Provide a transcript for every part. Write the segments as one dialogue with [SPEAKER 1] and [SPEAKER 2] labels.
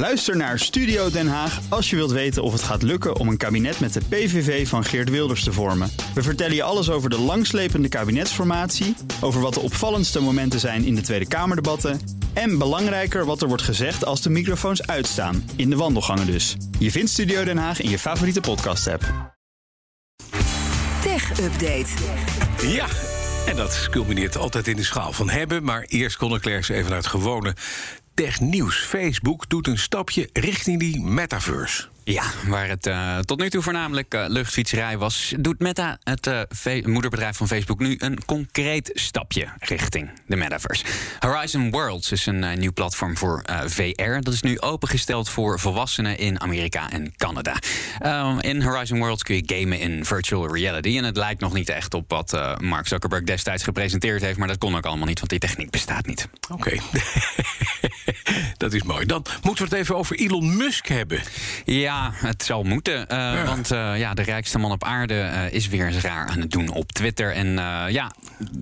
[SPEAKER 1] Luister naar Studio Den Haag als je wilt weten of het gaat lukken om een kabinet met de PVV van Geert Wilders te vormen. We vertellen je alles over de langslepende kabinetsformatie, over wat de opvallendste momenten zijn in de Tweede Kamerdebatten en belangrijker wat er wordt gezegd als de microfoons uitstaan, in de wandelgangen dus. Je vindt Studio Den Haag in je favoriete podcast-app.
[SPEAKER 2] Tech Update.
[SPEAKER 3] Ja, en dat culmineert altijd in de schaal van hebben. Maar eerst kon ik even naar het gewone technieuws. Facebook doet een stapje richting die metaverse.
[SPEAKER 4] Ja, waar het uh, tot nu toe voornamelijk uh, luchtfietserij was, doet Meta, het uh, moederbedrijf van Facebook, nu een concreet stapje richting de metaverse. Horizon Worlds is een nieuw platform voor VR. Dat is nu opengesteld voor volwassenen in Amerika en Canada. in Horizon Worlds kun je gamen in virtual reality. En het lijkt nog niet echt op wat Mark Zuckerberg destijds gepresenteerd heeft, maar dat kon ook allemaal niet, want die techniek bestaat niet.
[SPEAKER 3] Oké. dat is mooi. Dan moeten we het even over Elon Musk hebben.
[SPEAKER 4] Ja, het zal moeten. Uh, ja. Want uh, ja, de rijkste man op aarde uh, is weer eens raar aan het doen op Twitter. En ja,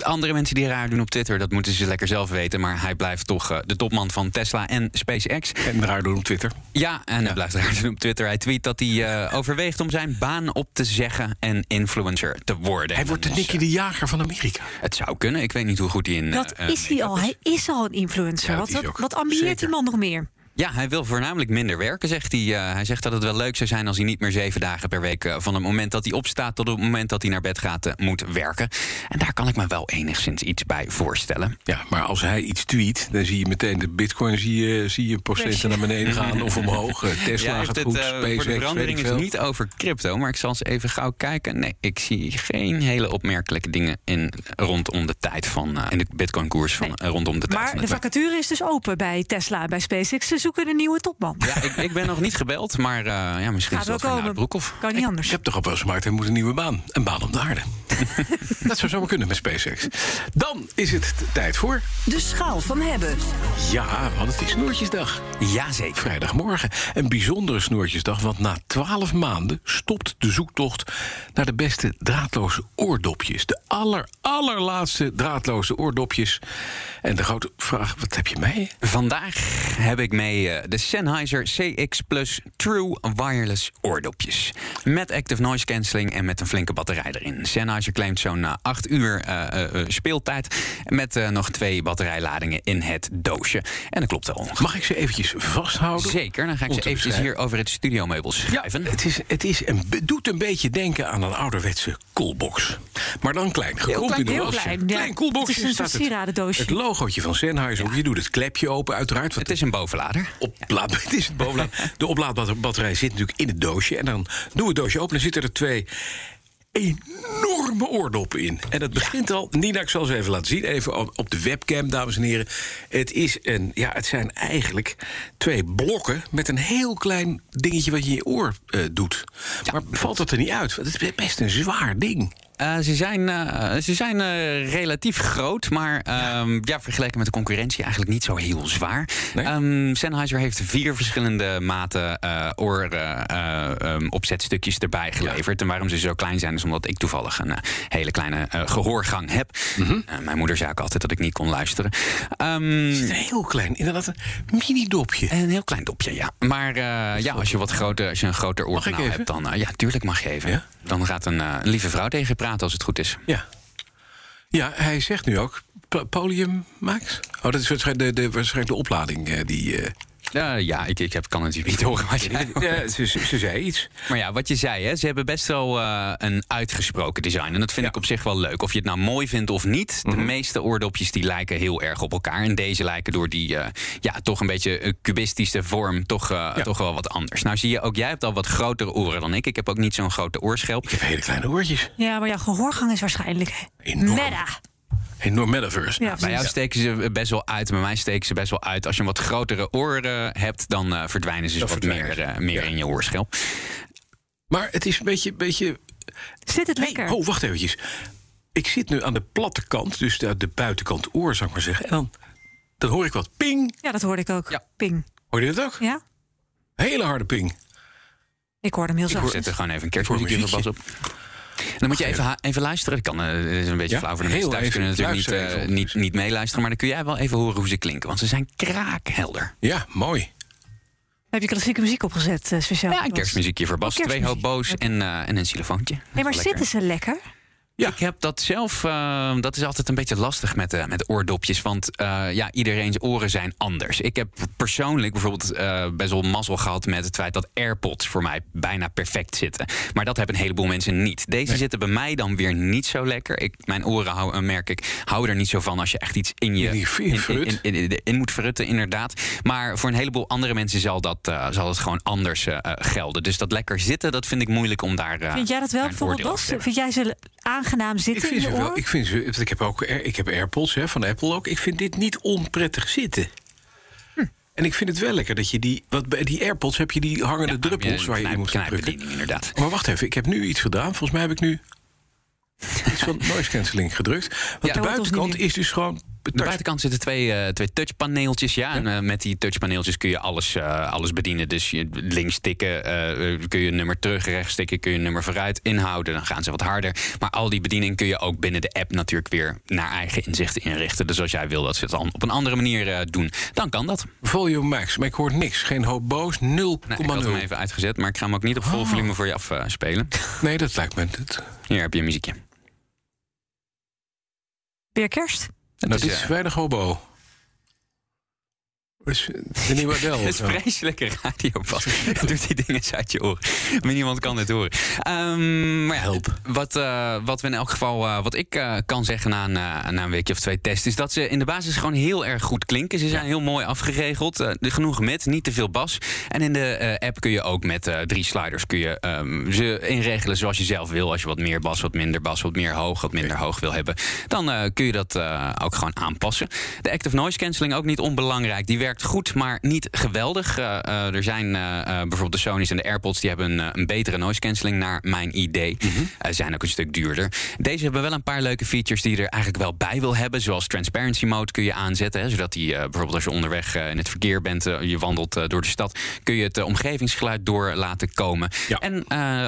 [SPEAKER 4] andere mensen die raar doen op Twitter, dat moeten ze lekker zelf weten. Maar hij blijft toch de topman van Tesla en SpaceX.
[SPEAKER 3] En raar doen op Twitter.
[SPEAKER 4] Ja, en ja. hij blijft raar doen op Twitter. Hij tweet dat hij overweegt om zijn baan op te zeggen en influencer te worden.
[SPEAKER 3] Hij wordt de Nicky de Jager van Amerika.
[SPEAKER 4] Het zou kunnen. Ik weet niet hoe goed hij in.
[SPEAKER 5] Dat is hij al. Hij is al een influencer. Ja, wat, wat, wat ambieert die man nog meer?
[SPEAKER 4] Ja, hij wil voornamelijk minder werken, zegt hij. Uh, hij zegt dat het wel leuk zou zijn als hij niet meer zeven dagen per week... Uh, van het moment dat hij opstaat tot het moment dat hij naar bed gaat... Uh, moet werken. En daar kan ik me wel enigszins iets bij voorstellen.
[SPEAKER 3] Ja, maar als hij iets tweet, dan zie je meteen de bitcoin... zie je, zie je procenten naar beneden gaan of omhoog. Tesla
[SPEAKER 4] ja,
[SPEAKER 3] gaat
[SPEAKER 4] het,
[SPEAKER 3] goed,
[SPEAKER 4] SpaceX, Voor de verandering is niet over crypto, maar ik zal eens even gauw kijken. Nee, ik zie geen hele opmerkelijke dingen in, rondom de tijd van... in de bitcoin-koers van nee. rondom de tijd
[SPEAKER 5] maar
[SPEAKER 4] van
[SPEAKER 5] de vacature is dus open bij Tesla, bij SpaceX. Ze zoeken een nieuwe topman.
[SPEAKER 4] Ja, ik, ik, ben nog niet gebeld, maar uh, ja, misschien
[SPEAKER 5] Gaat
[SPEAKER 4] is dat
[SPEAKER 5] komen.
[SPEAKER 4] Broekhoff.
[SPEAKER 5] Kan niet anders.
[SPEAKER 3] Ik heb toch al wel gemaakt, hij moet een nieuwe baan. Een baan op de aarde. dat zou zomaar kunnen met SpaceX. Dan is het tijd voor...
[SPEAKER 2] De schaal van hebben.
[SPEAKER 3] Ja, want het is Snoertjesdag.
[SPEAKER 4] Jazeker.
[SPEAKER 3] Vrijdagmorgen. Een bijzondere Snoertjesdag, want na twaalf maanden... stopt de zoektocht naar de beste draadloze oordopjes. De aller, allerlaatste draadloze oordopjes. En de grote vraag, wat heb je mee?
[SPEAKER 4] Vandaag heb ik mee uh, de Sennheiser CX Plus True Wireless oordopjes. Met active noise cancelling en met een flinke batterij erin. Sennheiser claimt zo'n uh, 8 uur uh, speeltijd. Met nog twee batterijladingen in het doosje. En dat klopt wel.
[SPEAKER 3] Mag ik ze eventjes vasthouden?
[SPEAKER 4] Zeker, dan ga ik ze eventjes hier over het studiomeubel schrijven.
[SPEAKER 3] Ja, het is, het is een, doet een beetje denken aan een ouderwetse coolbox. Maar dan klein.
[SPEAKER 5] Heel klein,
[SPEAKER 3] in de
[SPEAKER 5] heel
[SPEAKER 3] was.
[SPEAKER 5] klein.
[SPEAKER 3] Klein coolboxje
[SPEAKER 5] Het is een
[SPEAKER 3] staat het,
[SPEAKER 5] sieradendoosje.
[SPEAKER 3] het logootje van Sennheiser. Je doet het klepje open uiteraard.
[SPEAKER 4] Het is een bovenlader.
[SPEAKER 3] Oplaad, het is het. De oplaadbatterij zit natuurlijk in het doosje. En dan doen we het doosje open en zitten er twee enorme oordoppen in. En dat begint al. Nina, ik zal ze even laten zien. Even op, de webcam, dames en heren. Het, is een, ja, het zijn eigenlijk twee blokken met een heel klein dingetje wat je in je oor uh, doet. maar valt dat er niet uit? Het is best een zwaar ding.
[SPEAKER 4] Uh, ze zijn, uh, ze zijn uh, relatief groot, maar ja. ja. vergeleken met de concurrentie eigenlijk niet zo heel zwaar. Nee? Um, Sennheiser heeft vier verschillende maten oor um, opzetstukjes erbij geleverd. Ja. En waarom ze zo klein zijn, is omdat ik toevallig een hele kleine gehoorgang heb. Mm -hmm. mijn moeder zei ook altijd dat ik niet kon luisteren.
[SPEAKER 3] Um, het is heel klein, inderdaad een mini-dopje.
[SPEAKER 4] Een heel klein dopje, ja. Maar ja, als je wat groter, als je een groter oorkanaal hebt, dan ja, tuurlijk mag je even. Ja? Dan gaat een, een lieve vrouw tegen je als het goed is.
[SPEAKER 3] Ja. Ja, hij zegt nu ook Polium Max. Oh, dat is waarschijnlijk de, de, waarschijnlijk de oplading uh, die. Uh...
[SPEAKER 4] Uh, ja, ik, ik heb, kan natuurlijk niet horen wat je
[SPEAKER 3] ja, ze, ze, zei iets.
[SPEAKER 4] Maar ja, wat je zei, hè, ze hebben best wel uh, een uitgesproken design. En dat vind ja. ik op zich wel leuk. Of je het nou mooi vindt of niet. Mm -hmm. De meeste oordopjes die lijken heel erg op elkaar. En deze lijken door die uh, ja, toch een beetje cubistische vorm toch, ja. toch wel wat anders. Nou zie je ook, jij hebt al wat grotere oren dan ik. Ik heb ook niet zo'n grote oorschelp.
[SPEAKER 3] Ik heb hele kleine oortjes.
[SPEAKER 5] Ja, maar jouw gehoorgang is waarschijnlijk
[SPEAKER 3] Enorm. Enorm metaverse.
[SPEAKER 4] Ja, bij jou steken ze best wel uit. Bij mij steken ze best wel uit. Als je een wat grotere oren hebt, dan uh, verdwijnen ze dat wat verdwijnen. meer, uh, meer ja. in je oorschelp.
[SPEAKER 3] Maar het is een beetje. beetje...
[SPEAKER 5] Zit het lekker?
[SPEAKER 3] Hey, oh, wacht eventjes. Ik zit nu aan de platte kant, dus de, de buitenkant oor, zou ik maar zeggen. En dan, dan hoor ik wat ping.
[SPEAKER 5] Ja, dat hoorde ik ook. Ja. Ping.
[SPEAKER 3] Hoor je dat ook?
[SPEAKER 5] Ja.
[SPEAKER 3] Hele harde ping.
[SPEAKER 5] Ik hoorde hem heel zacht.
[SPEAKER 4] Ik zet er gewoon even een kerstmuziekje van pas op. En dan moet je even, even luisteren. Dat kan, uh, is een beetje ja, flauw voor de mensen thuis. kunnen natuurlijk niet, uh, niet, niet meeluisteren. Maar dan kun jij wel even horen hoe ze klinken. Want ze zijn kraakhelder.
[SPEAKER 3] Ja, mooi.
[SPEAKER 5] Heb je klassieke muziek opgezet, uh, speciaal?
[SPEAKER 4] Ja, een kerstmuziekje voor Bas. Oh, twee hobo's en, uh, en een xylofoontje.
[SPEAKER 5] Nee, maar zitten ze lekker?
[SPEAKER 4] Ja. Ik heb dat zelf, uh, dat is altijd een beetje lastig met, uh, met oordopjes. Want uh, ja, iedereen's oren zijn anders. Ik heb persoonlijk bijvoorbeeld best wel mazzel gehad met het feit dat AirPods voor mij bijna perfect zitten. Maar dat hebben een heleboel mensen niet. Deze nee. zitten bij mij dan weer niet zo lekker. Ik, mijn oren hou, merk ik, houden er niet zo van als je echt iets in je
[SPEAKER 3] in,
[SPEAKER 4] in, in, in, moet verrutten, inderdaad. Maar voor een heleboel andere mensen zal dat, zal het gewoon anders gelden. Dus dat lekker zitten, dat vind ik moeilijk om daar.
[SPEAKER 5] Vind jij dat wel bijvoorbeeld? Vind jij ze aangenaam zitten
[SPEAKER 3] ik vind
[SPEAKER 5] in je
[SPEAKER 3] ze
[SPEAKER 5] oor?
[SPEAKER 3] wel. Ik vind ze. Ik heb ook. Ik heb AirPods hè, van Apple ook. Ik vind dit niet onprettig zitten. Hm. En ik vind het wel lekker dat je die. Wat bij die AirPods heb je die hangende ja, druppels je waar je in moet drukken.
[SPEAKER 4] inderdaad.
[SPEAKER 3] Maar wacht even, ik heb nu iets gedaan. Volgens mij heb ik nu iets van noise cancelling gedrukt. Want
[SPEAKER 4] Ja,
[SPEAKER 3] de buitenkant is dus gewoon.
[SPEAKER 4] De buitenkant zitten twee, uh, twee touchpaneeltjes. Ja, en uh, met die touchpaneeltjes kun je alles, uh, alles bedienen. Dus je, links tikken, kun je een nummer terug. Rechts tikken kun je een nummer vooruit inhouden. Dan gaan ze wat harder. Maar al die bediening kun je ook binnen de app natuurlijk weer naar eigen inzichten inrichten. Dus als jij wil dat ze het dan op een andere manier doen, dan kan dat.
[SPEAKER 3] Volume max, maar ik hoor niks. Geen hoop boos, 0,0.
[SPEAKER 4] Nee, ik had hem even uitgezet, maar ik ga hem ook niet op vol oh. volume voor je afspelen.
[SPEAKER 3] nee, dat lijkt me het.
[SPEAKER 4] Hier heb je een muziekje.
[SPEAKER 5] Weer kerst?
[SPEAKER 3] Nou, dit is weinig hobo.
[SPEAKER 4] Het is vreselijke radio. Doet die dingen uit je oren. Maar niemand kan het horen. Um, maar ja,
[SPEAKER 3] Help.
[SPEAKER 4] Wat, uh, wat we in elk geval, uh, wat ik uh, kan zeggen na, na, na, een weekje of twee tests, is dat ze in de basis gewoon heel erg goed klinken. Ze zijn ja. heel mooi afgeregeld. genoeg met, niet te veel bas. En in de app kun je ook met drie sliders kun je, um, ze inregelen zoals je zelf wil. Als je wat meer bas, wat minder bas, wat meer hoog, wat minder hoog wil hebben, dan kun je dat ook gewoon aanpassen. De active noise cancelling ook niet onbelangrijk. Die werkt goed, maar niet geweldig. Uh, uh, er zijn uh, bijvoorbeeld de Sony's en de AirPods... die hebben een, een betere noise cancelling naar mijn idee. Mm -hmm. zijn ook een stuk duurder. Deze hebben wel een paar leuke features die je er eigenlijk wel bij wil hebben. Zoals transparency mode kun je aanzetten. Hè, zodat die bijvoorbeeld als je onderweg in het verkeer bent... je wandelt door de stad... kun je het omgevingsgeluid door laten komen. Ja. En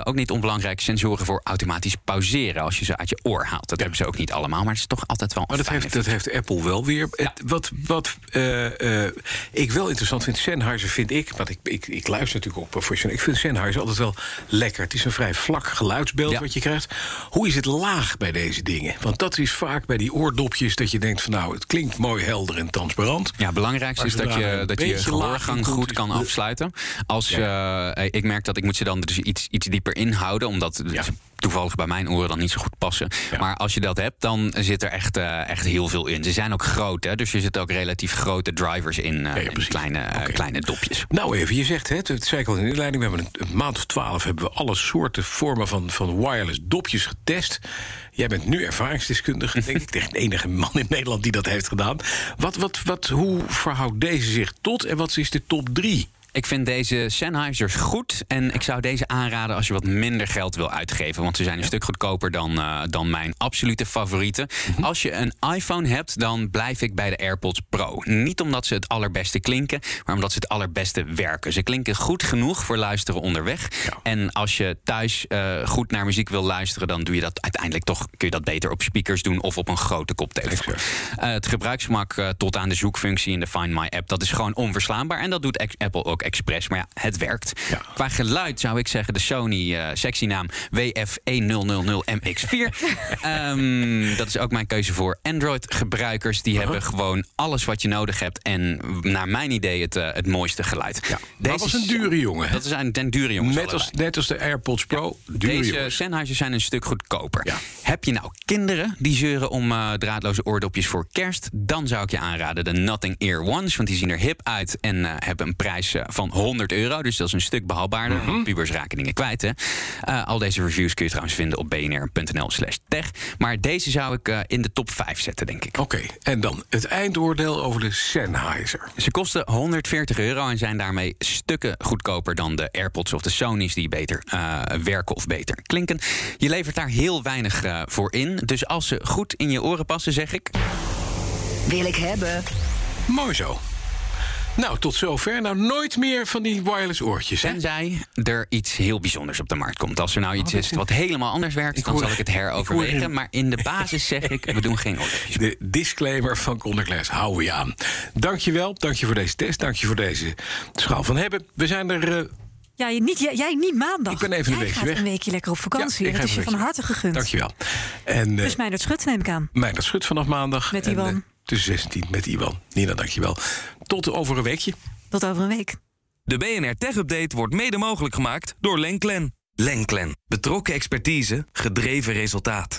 [SPEAKER 4] ook niet onbelangrijk, sensoren voor automatisch pauzeren... als je ze uit je oor haalt. Dat ja. hebben ze ook niet allemaal, maar het is toch altijd wel...
[SPEAKER 3] Maar dat heeft, dat heeft Apple wel weer. Ja. Wat... wat ik wel interessant vind, Sennheiser vind ik... want ik, ik, ik luister natuurlijk ook professioneel... ik vind Sennheiser altijd wel lekker. Het is een vrij vlak geluidsbeeld ja. wat je krijgt. Hoe is het laag bij deze dingen? Want dat is vaak bij die oordopjes dat je denkt van... nou, het klinkt mooi helder en transparant.
[SPEAKER 4] Ja, het belangrijkste is dat je dat je gehoorgang goed kan afsluiten. Als ja. uh, ik merk dat ik moet ze dan dus iets, iets dieper inhouden... omdat ja toevallig bij mijn oren dan niet zo goed passen. Ja. Maar als je dat hebt, dan zit er echt, uh, echt heel veel in. Ze zijn ook groot, hè, dus er zitten ook relatief grote drivers in, uh, in kleine, uh, okay. kleine dopjes.
[SPEAKER 3] Nou even, je zegt, hè, het zei ik al in de inleiding... we hebben een, een, maand of twaalf hebben we alle soorten vormen van, van wireless dopjes getest. Jij bent nu ervaringsdeskundige, denk ik. Tegen de enige man in Nederland die dat heeft gedaan. Wat, wat, wat, hoe verhoudt deze zich tot en wat is de top drie?
[SPEAKER 4] Ik vind deze Sennheisers goed. En ik zou deze aanraden als je wat minder geld wil uitgeven. Want ze zijn een stuk goedkoper dan, uh, dan mijn absolute favorieten. -hmm. Als je een iPhone hebt, dan blijf ik bij de AirPods Pro. Niet omdat ze het allerbeste klinken, maar omdat ze het allerbeste werken. Ze klinken goed genoeg voor luisteren onderweg. Ja. En als je thuis uh, goed naar muziek wil luisteren, dan doe je dat uiteindelijk toch. Kun je dat beter op speakers doen of op een grote koptelefoon. Uh, het gebruiksgemak tot aan de zoekfunctie in de Find My app, dat is gewoon onverslaanbaar. En dat doet Apple ook expres. Maar ja, het werkt. Ja. Qua geluid zou ik zeggen de Sony uh, sectienaam WF1000MX4. um, dat is ook mijn keuze voor Android-gebruikers. Die uh -huh. hebben gewoon alles wat je nodig hebt. En naar mijn idee het, uh, het mooiste geluid.
[SPEAKER 3] Ja. Deze dat was een dure jongen.
[SPEAKER 4] Dat is een, een dure jongen.
[SPEAKER 3] Net als, net als de AirPods Pro.
[SPEAKER 4] Ja. Deze Sennheiser zijn een stuk goedkoper. Ja. Heb je nou kinderen die zeuren om uh, draadloze oordopjes voor kerst? Dan zou ik je aanraden de Nothing Ear Ones. Want die zien er hip uit en uh, hebben een prijs van 100 euro. Dus dat is een stuk behapbaarder. Mm -hmm. Pubers raken dingen kwijt. Hè. Uh, al deze reviews kun je trouwens vinden op bnr.nl slash tech. Maar deze zou ik uh, in de top 5 zetten, denk ik.
[SPEAKER 3] Oké, okay. en dan het eindoordeel over de Sennheiser.
[SPEAKER 4] Ze kosten 140 euro en zijn daarmee stukken goedkoper dan de AirPods of de Sony's die beter uh, werken of beter klinken. Je levert daar heel weinig voor in. Dus als ze goed in je oren passen, zeg ik.
[SPEAKER 2] Wil ik hebben.
[SPEAKER 3] Mooi zo. Nou, tot zover. Nou, nooit meer van die wireless oortjes. Hè?
[SPEAKER 4] Tenzij er iets heel bijzonders op de markt komt. Als er nou iets is wat helemaal anders werkt, dan
[SPEAKER 3] hoor-
[SPEAKER 4] zal ik het
[SPEAKER 3] ik
[SPEAKER 4] heroverwegen.
[SPEAKER 3] hoor-
[SPEAKER 4] Maar in de basis zeg ik, we doen geen oortjes.
[SPEAKER 3] De disclaimer van Conderclass houden we je aan. Dankjewel, dank je voor deze test, dank je voor deze schaal van hebben. We zijn er... eh,
[SPEAKER 5] Ja, niet, jij, jij niet maandag.
[SPEAKER 3] Ik ben even een
[SPEAKER 5] jij
[SPEAKER 3] weekje
[SPEAKER 5] gaat
[SPEAKER 3] weg.
[SPEAKER 5] een weekje lekker op vakantie.
[SPEAKER 3] ja, ik
[SPEAKER 5] dat is je van harte gegund.
[SPEAKER 3] Dankjewel. En uh,
[SPEAKER 5] Dus mij dat schut neem ik aan.
[SPEAKER 3] mij dat schut vanaf maandag.
[SPEAKER 5] Met
[SPEAKER 3] En,
[SPEAKER 5] Iwan.
[SPEAKER 3] Tussen 16 met Iwan. Nina, dankjewel. Tot over een weekje.
[SPEAKER 5] Tot over een week.
[SPEAKER 6] De BNR Tech Update wordt mede mogelijk gemaakt door Lenklen. Lenklen. Betrokken expertise, gedreven resultaat.